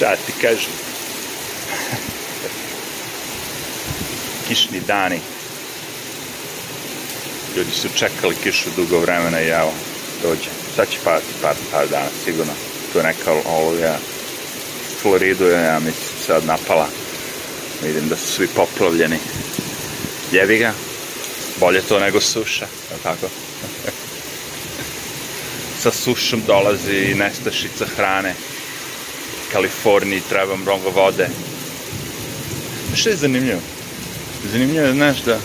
Šta ti kažem? Kišni dani. Ljudi su čekali kišu dugo vremena i evo, dođe. Sad će padati par, par dana, sigurno. To je neka oluja. Floridu je, ja mislim, sad napala. Vidim da su svi poplavljeni. Jebi ga. Bolje to nego suša, je tako? Sa sušom dolazi nestašica hrane Kaliforniji treba mnogo vode. Što je zanimljivo? Zanimljivo je, znaš, da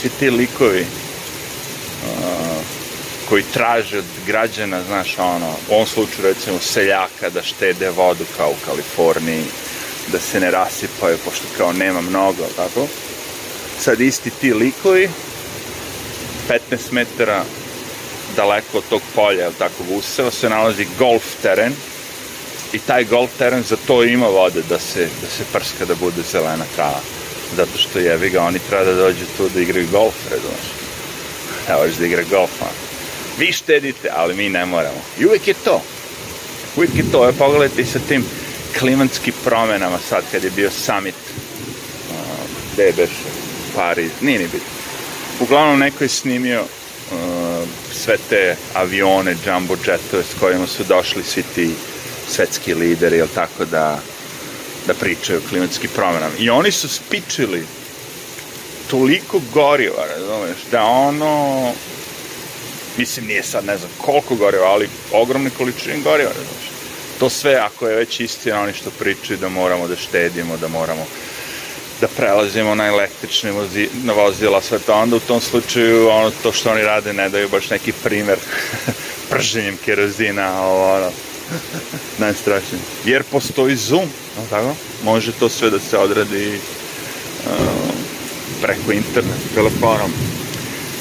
svi ti likovi uh, koji traže od građana, znaš, ono, u ovom slučaju, recimo, seljaka da štede vodu kao u Kaliforniji, da se ne rasipaju, pošto kao nema mnogo, tako? Sad isti ti likovi, 15 metara daleko od tog polja, jel tako, Vuseo, se nalazi golf teren, i taj golf teren za to ima vode da se, da se prska, da bude zelena trava. Zato što jevi ga, oni treba da dođu tu da igraju golf, razumiješ? Ne možeš da igra golf, man. Vi štedite, ali mi ne moramo. I uvek je to. uvek je to. Evo, pogledajte sa tim klimatskim promenama sad kad je bio summit. Um, gde je beš? Pariz. Nije ni bitno. Uglavnom, neko je snimio uh, sve te avione, jumbo jetove s kojima su došli svi ti svetski lideri, jel tako, da, da pričaju o klimatskim promenama. I oni su spičili toliko goriva, razumeš, da ono, mislim, nije sad ne znam koliko goriva, ali ogromne količine goriva, razumeš. To sve, ako je već istina, oni što pričaju da moramo da štedimo, da moramo da prelazimo na električne vozi, na vozila, sve to, onda u tom slučaju ono, to što oni rade ne daju baš neki primer prženjem kerozina, ovo, ono, najstrašnije. Jer postoji Zoom, tako? Može to sve da se odradi uh, e, preko interneta, telefonom.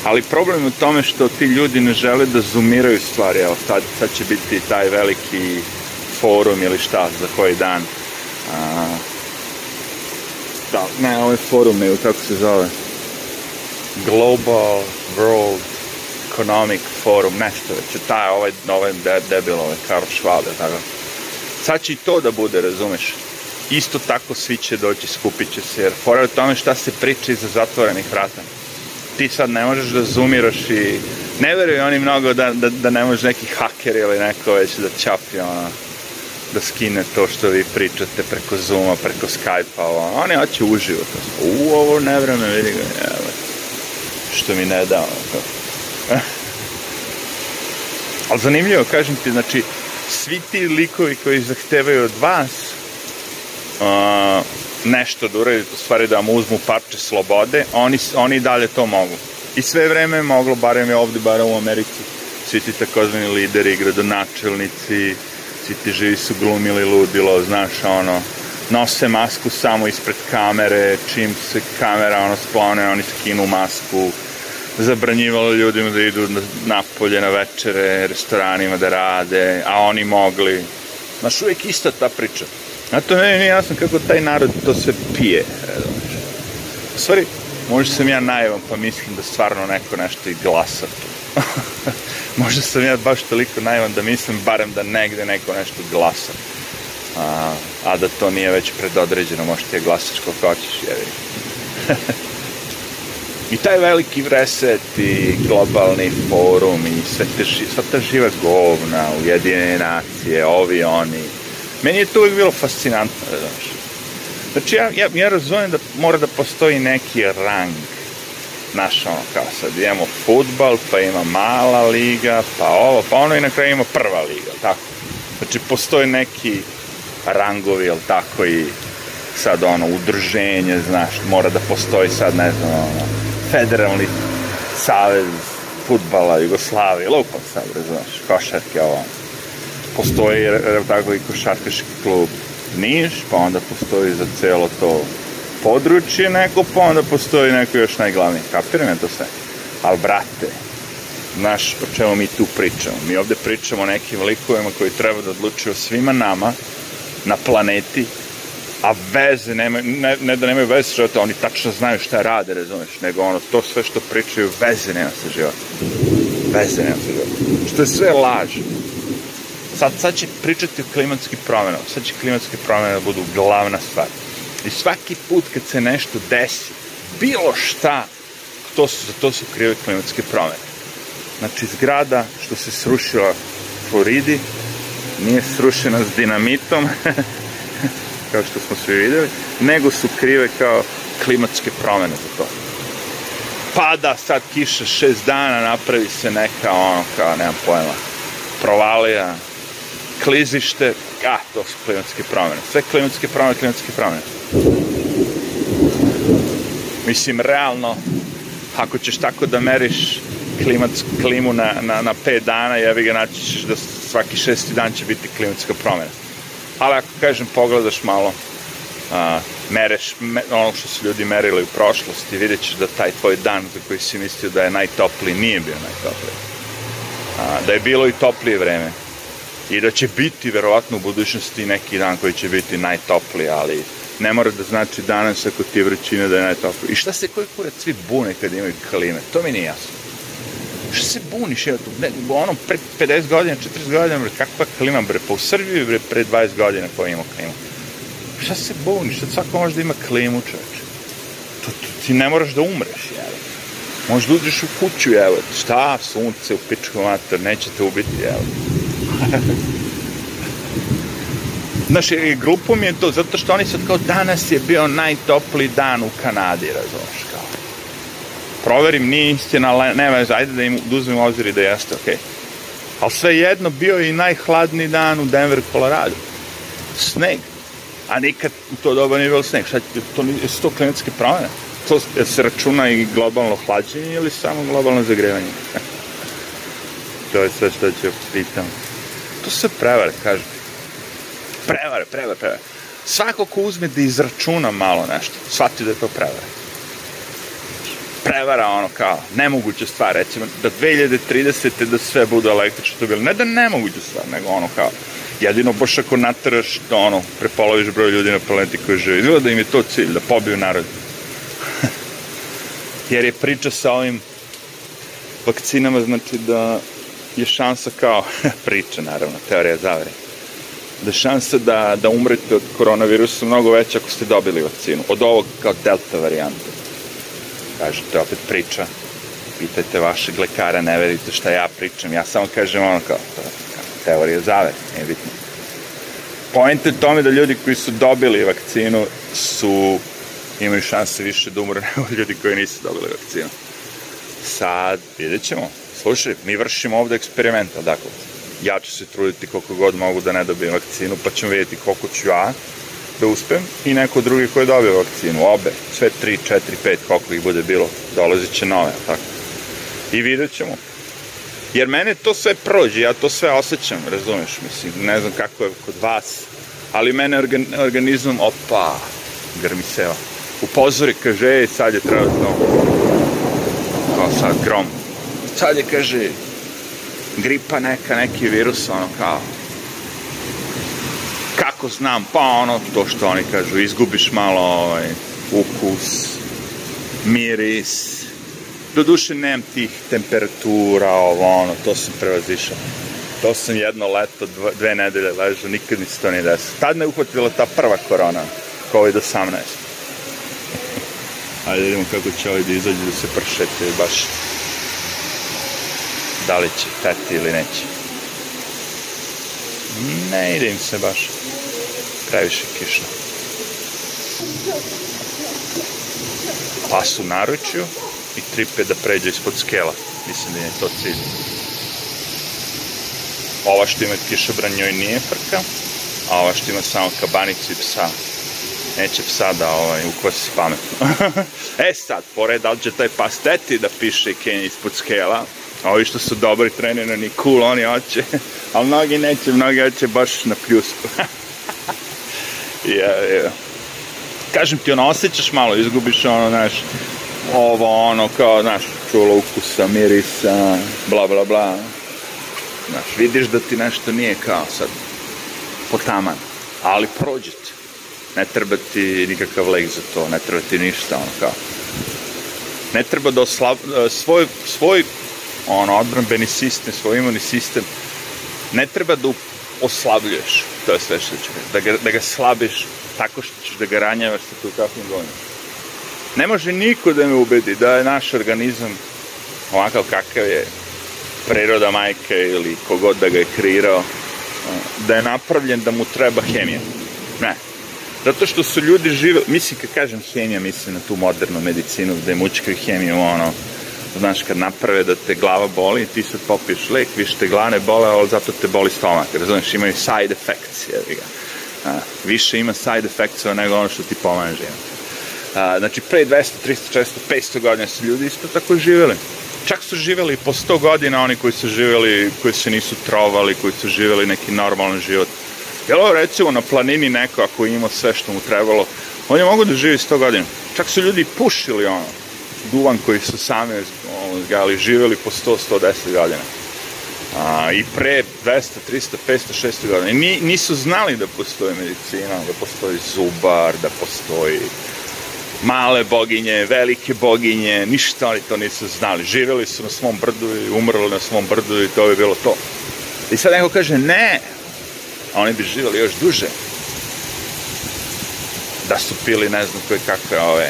Ali problem je u tome što ti ljudi ne žele da zoomiraju stvari. Evo, sad, sad će biti taj veliki forum ili šta za koji dan. Uh, da, ne, ovaj forum nego kako se zove. Global World Economic forum, nešto već, taj ovaj, ovaj debil, ovaj Karl Schwab, tako. Sad će i to da bude, razumeš? Isto tako svi će doći, skupit će se, jer fora je tome šta se priča iza zatvorenih vrata. Ti sad ne možeš da zoomiraš i ne veruju oni mnogo da, da, da ne može neki haker ili neko već da čapi, ono, da skine to što vi pričate preko Zooma, preko Skype-a, ovo. Oni hoće uživo to. U, ovo nevreme, vidi ga, jeva. Što mi ne da, ono, Ali zanimljivo, kažem ti, znači, svi ti likovi koji zahtevaju od vas a, nešto da uradite, u stvari da vam uzmu parče slobode, oni, oni dalje to mogu. I sve vreme je moglo, barem je ovde, barem u Americi, svi ti takozvani lideri, gradonačelnici, svi ti živi su glumili ludilo, znaš, ono, nose masku samo ispred kamere, čim se kamera ono sklone, oni skinu masku, zabranjivalo ljudima da idu napolje na večere, restoranima da rade, a oni mogli. Znaš, uvijek ista ta priča. Zato meni nije jasno kako taj narod to sve pije. U stvari, možda sam ja naivan pa mislim da stvarno neko nešto i glasa tu. možda sam ja baš toliko naivan da mislim barem da negde neko nešto glasa. A, a da to nije već predodređeno, možda ti je glasaš koliko hoćeš, jevi. i taj veliki reset i globalni forum i sve te, sva ta živa govna, ujedinjene nacije, ovi, oni. Meni je to uvijek bilo fascinantno, znaš. Znači, ja, ja, ja razumijem da mora da postoji neki rang, znaš, ono, kao sad imamo futbal, pa ima mala liga, pa ovo, pa ono i na kraju ima prva liga, tako. Znači, postoji neki rangovi, jel tako, i sad ono, udrženje, znaš, mora da postoji sad, ne znam, ono, federalni savez futbala Jugoslavije, lupam sad, znaš, košarke, ovo. Postoji, tako i košarkaški klub Niš, pa onda postoji za celo to područje neko, pa onda postoji neko još najglavniji. Kapiram ja to sve. Ali, brate, znaš o čemu mi tu pričamo. Mi ovde pričamo o nekim likovima koji treba da odlučuju svima nama na planeti a veze nemaju, ne, ne da nemaju veze sa životom, oni tačno znaju šta rade, razumeš, nego ono, to sve što pričaju, veze nema sa životom. Veze nema sa životom. Što je sve laž. Sad, sad će pričati o klimatskim promjenama, sad će klimatske promjene da budu glavna stvar. I svaki put kad se nešto desi, bilo šta, to su, za to su krive klimatske promjene. Znači, zgrada što se srušila u Floridi, nije srušena s dinamitom, kao što smo svi videli, nego su krive kao klimatske promene za to. Pada sad kiša šest dana, napravi se neka ono, kao nemam pojma, provalija, klizište, a to su klimatske promene. Sve klimatske promene, klimatske promene. Mislim, realno, ako ćeš tako da meriš klimatsku klimu na, na, na pet dana, jevi ga naći ćeš da svaki šesti dan će biti klimatska promena ali ako kažem pogledaš malo a, mereš me, ono što su ljudi merili u prošlosti, vidjet ćeš da taj tvoj dan za koji si mislio da je najtopli nije bio najtopli. A, da je bilo i toplije vreme. I da će biti verovatno u budućnosti neki dan koji će biti najtopli, ali ne mora da znači danas ako ti je da je najtopliji. I šta se koji kurac svi bune kad imaju klime? To mi nije jasno što se buniš, evo tu, ne, ono, pre 50 godina, 40 godina, bre, kakva klima, bre, pa u Srbiji, bre, pre 20 godina koja ima klimu. Šta se buniš, sad svako može da ima klimu, čoveče. To, to, ti ne moraš da umreš, jel. Možeš da uđeš u kuću, evo, šta, sunce, u pičku mater, neće te ubiti, jel. Znaš, e, glupo mi je to, zato što oni sad kao, danas je bio najtopliji dan u Kanadi, razumiješ, kao proverim, nije istina, nema, ajde da im da uzmem obzir i da jeste, okej. Okay. Ali svejedno bio je i najhladniji dan u Denver, Colorado. Sneg. A nikad u to doba nije bilo sneg. Šta će, to, su to klimatske promene? To se računa i globalno hlađenje ili samo globalno zagrevanje? to je sve što ću pitam. To se prevare, kažem. Prevare, prevare, prevare. Svako ko uzme da izračuna malo nešto, shvati da je to prevare prevara, ono kao, nemoguća stvar, recimo, da 2030. da sve bude električno, to bilo, ne da nemoguća stvar, nego ono kao, jedino baš ako nataraš da ono, prepoloviš broj ljudi na planeti koji žive, bilo da im je to cilj, da pobiju narod. Jer je priča sa ovim vakcinama, znači da je šansa kao, priča naravno, teorija zavere, da je šansa da, da umrete od koronavirusa mnogo veća ako ste dobili vakcinu, od ovog kao delta varijanta Kažem, to je opet priča. Pitajte vašeg lekara, ne verite šta ja pričam. Ja samo kažem ono kao, to je teorija zavere, nije bitno. Point tome da ljudi koji su dobili vakcinu su imaju šanse više da umru nego ljudi koji nisu dobili vakcinu. Sad, vidjet ćemo. Slušaj, mi vršimo ovde eksperimenta, dakle, ja ću se truditi koliko god mogu da ne dobijem vakcinu, pa ćemo vidjeti koliko ću ja da uspem i neko drugi ko je dobio vakcinu, obe, sve 3, 4, 5, koliko ih bude bilo, dolazit će nove, tako. I vidjet ćemo. Jer mene to sve prođe, ja to sve osjećam, razumeš, mislim, ne znam kako je kod vas, ali mene organizam, opa, grmi seva. Upozori, kaže, ej, sad je trenutno, kao sad, grom. Sad je, kaže, gripa neka, neki virus, ono kao, kako znam, pa ono, to što oni kažu, izgubiš malo ovaj, ukus, miris, doduše nemam tih temperatura, ovo, ono, to sam prevazišao. To sam jedno leto, dve, dve nedelje ležao, nikad mi se to nije desilo. Tad me uhvatila ta prva korona, COVID-18. Ajde vidimo kako će ovaj da izađe da se pršete baš da li će teti ili neće. Ne ide im se baš previše kišno. Pas u naručju i tripe da pređe ispod skela. Mislim da je to cilj. Ova što ima kišobran njoj nije frka, a ova što ima samo kabanicu i psa neće psa da ovaj, ukvasi pametno. e sad, pored da li će taj pas teti da piše Kenja ispod skela, ovi što su dobri trenirani, cool, oni hoće, ali mnogi neće, mnogi hoće baš na pljusku. je, je. Kažem ti, ono, osjećaš malo, izgubiš ono, znaš, ovo, ono, kao, znaš, čulo ukusa, mirisa, bla, bla, bla. Znaš, vidiš da ti nešto nije kao sad potaman, ali prođe ti. Ne treba ti nikakav lek za to, ne treba ti ništa, ono, kao. Ne treba da oslav, e, svoj, svoj, ono, odbranbeni sistem, svoj imunni sistem, ne treba da oslavljuješ To je sve što ću Da ga, da ga slabiš tako što ćeš da ga ranjavaš sa tu kakvim goniš. Ne može niko da me ubedi da je naš organizam ovakav kakav je priroda majke ili kogod da ga je kreirao, da je napravljen da mu treba hemija. Ne. Zato što su ljudi žive, mislim kad kažem hemija, mislim na tu modernu medicinu gde je mučka hemija ono, znaš, kad naprave da te glava boli, ti sad popiješ lek, više te glava bole, ali zato te boli stomak, razumiješ, imaju side effects, jevi ga. A, više ima side effects nego ono što ti pomaže. A, znači, pre 200, 300, 400, 500 godina su ljudi isto tako živjeli. Čak su živjeli po 100 godina oni koji su živjeli, koji se nisu trovali, koji su živjeli neki normalan život. Jel ovo recimo na planini neko ako je imao sve što mu trebalo, on je mogo da živi 100 godina. Čak su ljudi pušili ono, duvan koji su sami smo uzgajali, živeli po 100, 110 godina. A, I pre 200, 300, 500, 600 godina. Ni, nisu znali da postoji medicina, da postoji zubar, da postoji male boginje, velike boginje, ništa oni to nisu znali. Živeli su na svom brdu i umrli na svom brdu i to je bilo to. I sad neko kaže ne, a oni bi živeli još duže. Da su pili ne znam koje kakve ove,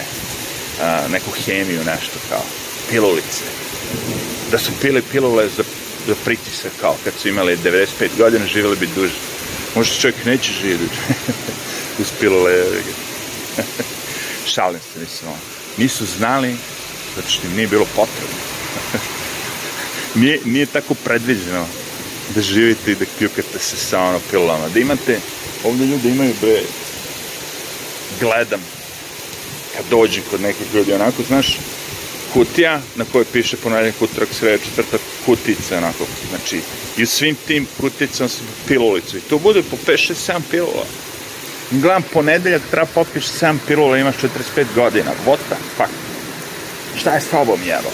a, neku hemiju, nešto kao pilulice. Da su pili pilule za, za pritisak, kao kad su imali 95 godina, živjeli bi duže. Možda čovjek neće živjeti uz pilule. Šalim se, mislim. Nisu znali, zato što im nije bilo potrebno. nije, nije tako predviđeno da živite i da kljukate se sa ono pilulama. Da imate, ovde ljudi imaju bre, gledam kad dođem kod nekih ljudi, onako, znaš, kutija na kojoj piše ponedjeljak, utorak, sreda, četvrta kutice onako. Znači, i u svim tim kuticama se pilulicu. I to bude po 5, 6, 7 pilula. Gledam, ponedeljak treba popiš 7 pilula, imaš 45 godina. What the fuck? Šta je s tobom jebo?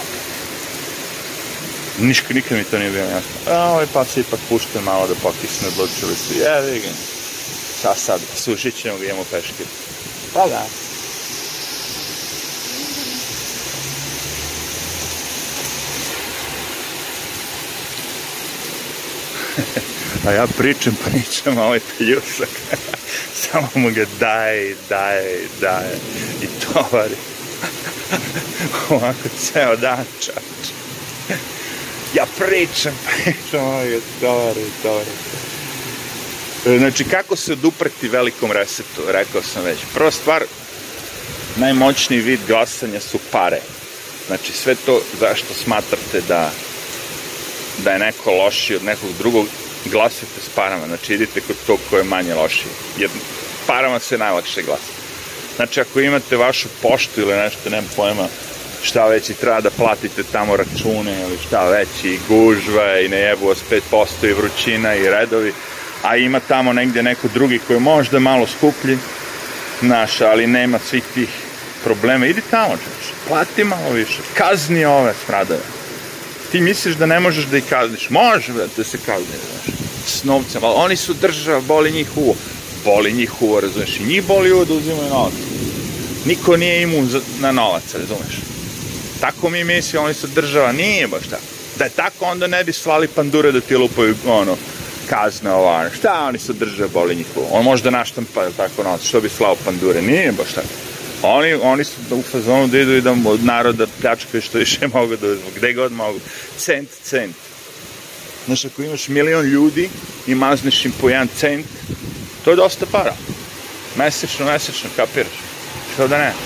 Niško, nikad mi to nije bilo jasno. A ovaj pas ipak pušten malo da pokisne, odlučili su. Jevi ga. Šta sad, sušit ćemo ga, da imamo peškir. Pa da. A pa ja pričam pa ničem, a ovaj peljušak. Samo mu ga daje, daje, daje. I tovari. Ovako ceo dan čač. Ja pričam, pričam, ovaj ga tovari, tovari. E, znači, kako se odupreti velikom resetu, rekao sam već. Prva stvar, najmoćniji vid glasanja su pare. Znači, sve to zašto smatrate da da je neko loši od nekog drugog, glasite s parama, znači idite kod tog ko je manje lošije. Jer parama se najlakše glasa. Znači ako imate vašu poštu ili nešto, nema pojma, šta već i treba da platite tamo račune ili šta već i gužva i nejebu vas 5% i vrućina i redovi, a ima tamo negde neko drugi koji je možda malo skuplji, naš, ali nema svih tih problema. Idi tamo, znači, plati malo više, kazni ove smradove ti misliš da ne možeš da ih kazniš. Može, brate, da se kazni, znaš. S novcem, ali oni su država, boli njih uvo. Boli njih uvo, razumeš, i njih boli uvo da uzimaju novac. Niko nije imun za, na novac, razumeš. Tako mi misli, oni su država, nije baš tako. Da je tako, onda ne bi svali pandure da ti lupaju, ono, kazne ova, šta oni su države, boli njih uvo. On možda naštampa, tako novac, što bi slao pandure, nije baš tako. Oni, oni su u fazonu da idu i da od naroda pljačkaju što više mogu da uzmu, gde god mogu. Cent, cent. Znaš, ako imaš milion ljudi i mazneš im po jedan cent, to je dosta para. Mesečno, mesečno, kapiraš. Što da ne?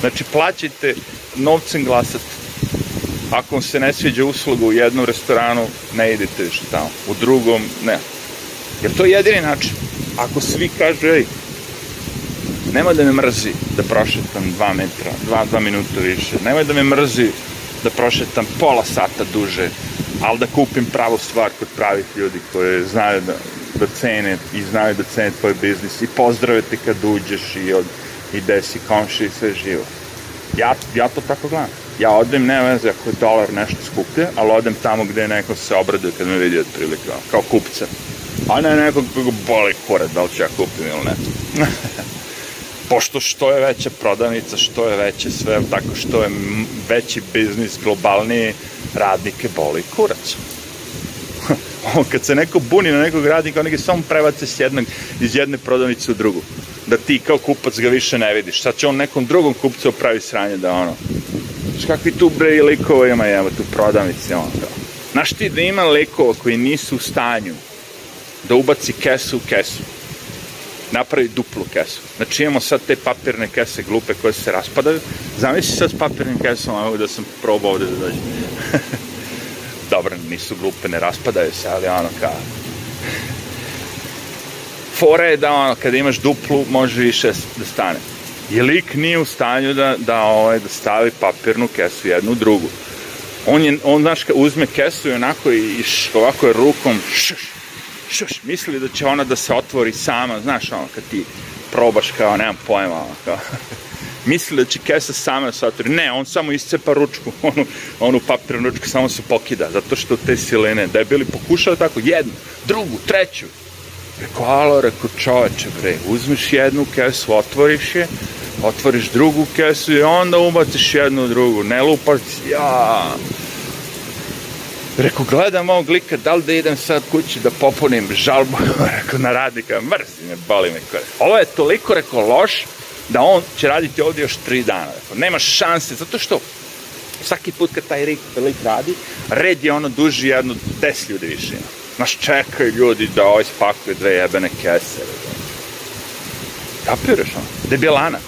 Znači, plaćajte novcem glasati. Ako vam se ne sviđa usluga u jednom restoranu, ne idete više tamo. U drugom, ne. Jer to je jedini način. Ako svi kažu, ej, nemoj da me mrzi da prošetam dva metra, dva, dva minuta više, nemoj da me mrzi da prošetam pola sata duže, ali da kupim pravu stvar kod pravih ljudi koje znaju da, da cene i znaju da cene tvoj biznis i pozdrave te kad uđeš i, od, i desi komši i sve živo. Ja, ja to tako gledam. Ja odem, ne veze ako je dolar nešto skuplje, ali odem tamo gde neko se obraduje kad me vidi otprilike, kao kupca. A ne nekog koga boli kurac da li ću ja kupim ili ne. pošto što je veća prodavnica, što je veće sve, tako što je veći biznis, globalniji, radnike boli kurac. kad se neko buni na nekog radnika, oni ga samo prebace s jednog, iz jedne prodavnice u drugu. Da ti kao kupac ga više ne vidiš. Sad će on nekom drugom kupcu opravi sranje da ono... Kakvi tu bre likova ima, evo tu prodavnice, ono kao. Znaš ti da ima likova koji nisu u stanju da ubaci kesu u kesu napravi duplu kesu. Znači imamo sad te papirne kese glupe koje se raspadaju. Zamisli sad s papirnim kesom, evo da sam probao ovde da dođem. Dobro, nisu glupe, ne raspadaju se, ali ono kao... Fora je da ono, kada imaš duplu, može više da stane. I lik nije u stanju da, da, ovaj, da stavi papirnu kesu jednu drugu. On je, on, znaš, uzme kesu i onako i, i š, ovako je rukom, šš, šuš, mislili da će ona da se otvori sama, znaš, ono, kad ti probaš kao, nemam pojma, ono, kao, mislili da će kesa sama da se otvori, ne, on samo iscepa ručku, onu, onu papirnu ručku, samo se pokida, zato što te silene, da je bili pokušali tako, jednu, drugu, treću, Rekao, alo, rekao, čoveče, bre, uzmiš jednu kesu, otvoriš je, otvoriš drugu kesu i onda ubaciš jednu drugu, ne lupaš, ja, Rekao, gledam ovog lika, da li da idem sad kući da popunim žalbu, rekao, na radnika, mrzi me, boli me, kore. Ovo je toliko, rekao, loš, da on će raditi ovdje još tri dana. Rekao, nema šanse, zato što svaki put kad taj lik, lik radi, red je ono duži jedno des ljudi više. Znaš, čekaju ljudi da ovaj spakuje dve jebene kese. Kapiraš ono, debilana.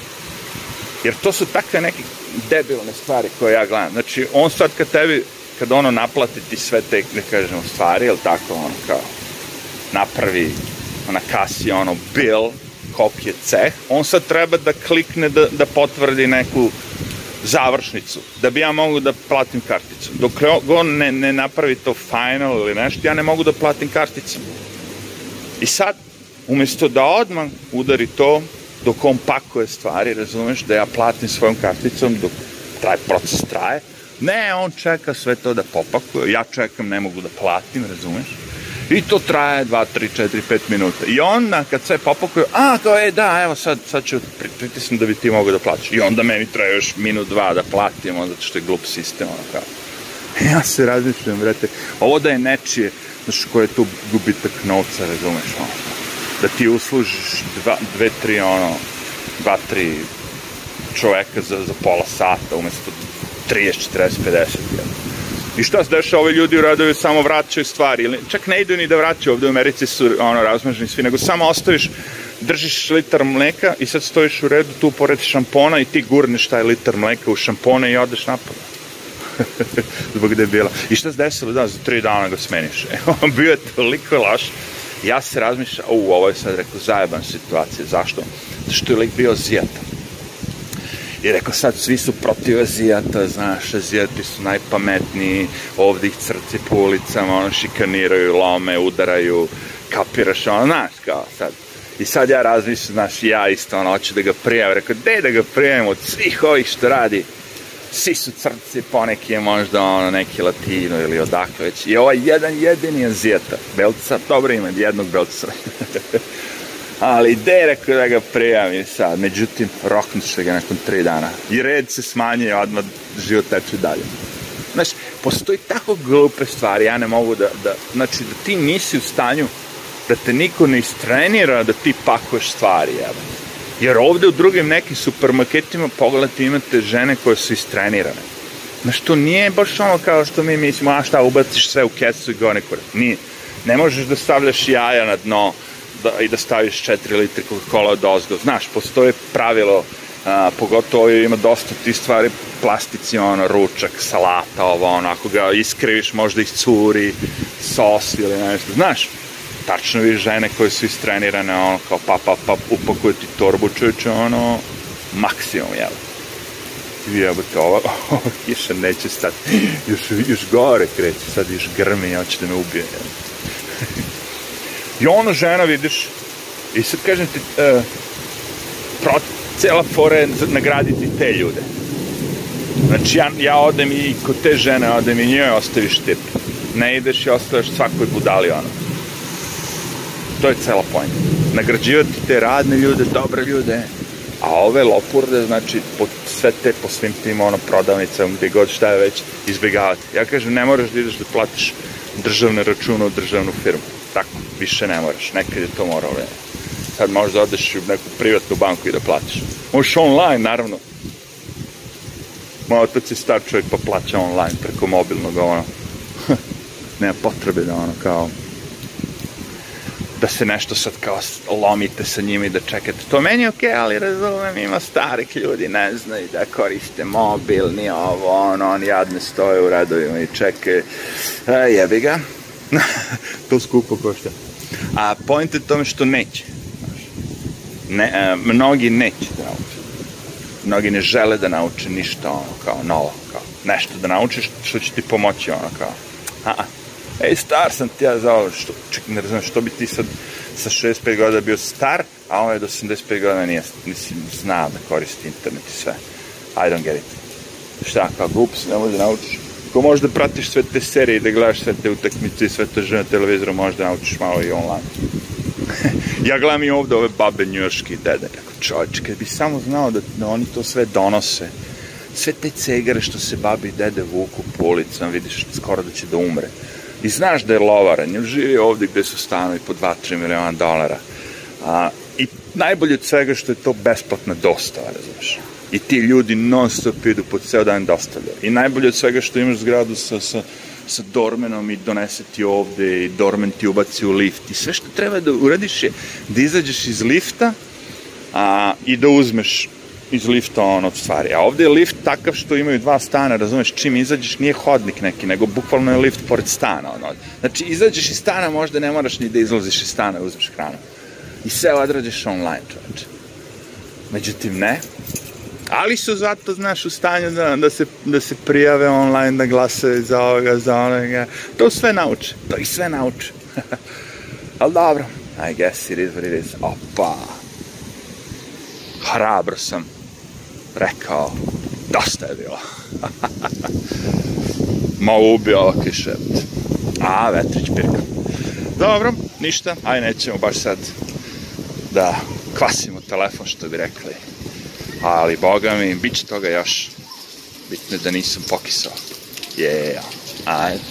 Jer to su takve neke debilne stvari koje ja gledam. Znači, on sad kad tebi kad ono naplati ti sve te, ne da kažem, stvari, jel tako, ono kao, napravi, ona kasi, ono, bill, kopije ceh, on sad treba da klikne da, da potvrdi neku završnicu, da bi ja mogu da platim karticu. Dok on ne, ne napravi to final ili nešto, ja ne mogu da platim karticu. I sad, umesto da odmah udari to, dok on pakuje stvari, razumeš, da ja platim svojom karticom, dok traje proces traje, Ne, on čeka sve to da popakuje, ja čekam, ne mogu da platim, razumeš? I to traje 2, 3, 4, 5 minuta. I onda kad sve popakuje, a to je da, evo sad, sad ću pritisnem da bi ti mogao da plaćaš. I onda meni traje još minut, dva da platim, onda što je glup sistem, ono kao. Ja se razmišljam, vrete, ovo da je nečije, znaš, koje je tu gubitak novca, razumeš, ono. Da ti uslužiš dva, dve, tri, ono, dva, tri čoveka za, za pola sata, umesto 30, 40, 50. I šta se dešava, ovi ljudi radovi samo vraćaju stvari, ili čak ne idu ni da vraćaju, ovde u Americi su ono, razmaženi svi, nego samo ostaviš, držiš litar mleka i sad stojiš u redu tu pored šampona i ti gurneš taj litar mleka u šampona i odeš napad. Zbog da je bila. I šta se desilo, da, za tri dana ga smeniš. Bio je toliko laš. Ja se razmišljam, u, ovo je sad rekao, zajeban situacija, zašto? Zašto je lik bio zijatan i rekao sad svi su protiv Azijata, znaš, Azijati su najpametniji, ovdje ih crci po ulicama, ono šikaniraju, lome, udaraju, kapiraš, ono, znaš, kao sad. I sad ja razmišljam, znaš, ja isto, ono, hoću da ga prijavim, rekao, de da ga prijavim od svih ovih što radi, svi su crci, poneki je možda ono neki latino ili odakle već. I ovaj jedan jedini azijeta, belca, dobro ima jednog belca. ali de rekao da ga prijavim sad, međutim, roknuše ga nakon tri dana. I red se smanjuje, odmah život teče dalje. Znaš, postoji tako glupe stvari, ja ne mogu da, da, znači, da ti nisi u stanju, da te niko ne istrenira da ti pakuješ stvari, jebe. Jer ovde u drugim nekim supermarketima pogledajte imate žene koje su istrenirane. Znaš, to nije baš ono kao što mi mislimo, a šta, ubaciš sve u kesu i gore nekore. Nije. Ne možeš da stavljaš jaja na dno, da, i da staviš 4 litre Coca-Cola od ozgo. Znaš, postoje pravilo, a, pogotovo ima dosta ti stvari, plastici, ono, ručak, salata, ovo, ono, ako ga iskriviš, možda curi, sos ili nešto, znaš, tačno vi žene koje su istrenirane, ono, kao pa, pa, pa, upakuju ti torbu, čujuće, ono, maksimum, jel? Jebate, ova, ova kiša neće stati, još, još gore kreće, sad još grmi, hoće da me ubije, jel? I ona žena, vidiš, i sad kažem ti, uh, pro, cela fora je nagraditi te ljude. Znači, ja, ja odem i kod te žene odem i njoj ostaviš tip. Ne ideš i ostaviš svakoj budali ono. To je cela pojma. Nagrađivati te radne ljude, dobre ljude, a ove lopurde, znači, po, sve te po svim tim ono, prodavnicama, gde god šta je već, izbjegavati. Ja kažem, ne moraš da ideš da platiš državne račune u državnu firmu. Tako više ne moraš. Nekad je to moralo. Sad možeš da odeš u neku privatnu banku i da platiš. Možeš online, naravno. Moj otac je star čovjek pa plaća online preko mobilnog, ono. Nema potrebe da ono kao da se nešto sad kao lomite sa njima i da čekate. To meni je okej, okay, ali razumem, ima starih ljudi, ne znaju da koriste mobil, ni ovo, ono, on jadne stoje u radovima i čekaju. E, jebi ga. to skupo košta. A point je tome što neće. Ne, a, e, mnogi neće da nauče. Mnogi ne žele da nauče ništa ono kao novo, kao nešto da naučiš što će ti pomoći ono kao. A, a ej, star sam ti ja za ovo, što, ček, ne razumem, što bi ti sad sa 65 godina bio star, a on ovaj je do 85 godina nije, mislim, zna da koristi internet i sve. I don't get it. Šta, kao glup si, ne može da naučiti. Ko možda pratiš sve te serije i da gledaš sve te utakmice i sve to žene televizoru, možda naučiš malo i online. ja gledam i ovde ove babe njuški dede, kako čovječ, kad bi samo znao da, da oni to sve donose, sve te cegare što se babi i dede vuku po ulicama, vidiš skoro da će da umre. I znaš da je lovaran, jer živi ovde gde su stanovi po 2-3 miliona dolara. A, I najbolje od svega što je to besplatna dostava, razumiješ. I ti ljudi non stop idu po ceo dan dostavljaju. I najbolje od svega što imaš zgradu sa, sa, sa dormenom i donese ti ovde i dormen ti ubaci u lift. I sve što treba da uradiš je da izađeš iz lifta a, i da uzmeš iz lifta on od stvari. A ovde je lift takav što imaju dva stana, razumeš, čim izađeš nije hodnik neki, nego bukvalno je lift pored stana. Ono. Znači, izađeš iz stana, možda ne moraš ni da izlaziš iz stana, i uzmeš hranu. I sve odrađeš online, čoveče. Međutim, ne, Ali su zato, znaš, u stanju da, da, se, da se prijave online, da glasaju za ovoga, za onoga. To sve nauče. To i sve nauče. Ali dobro, I guess it is what it is. Opa! Hrabro sam rekao, dosta je bilo. Ma ubio ovo kišept. A, vetrić pirka. Dobro, ništa, aj nećemo baš sad da kvasimo telefon što bi rekli ali boga mi, bit će toga još. Bitno je da nisam pokisao. Yeah, ajde.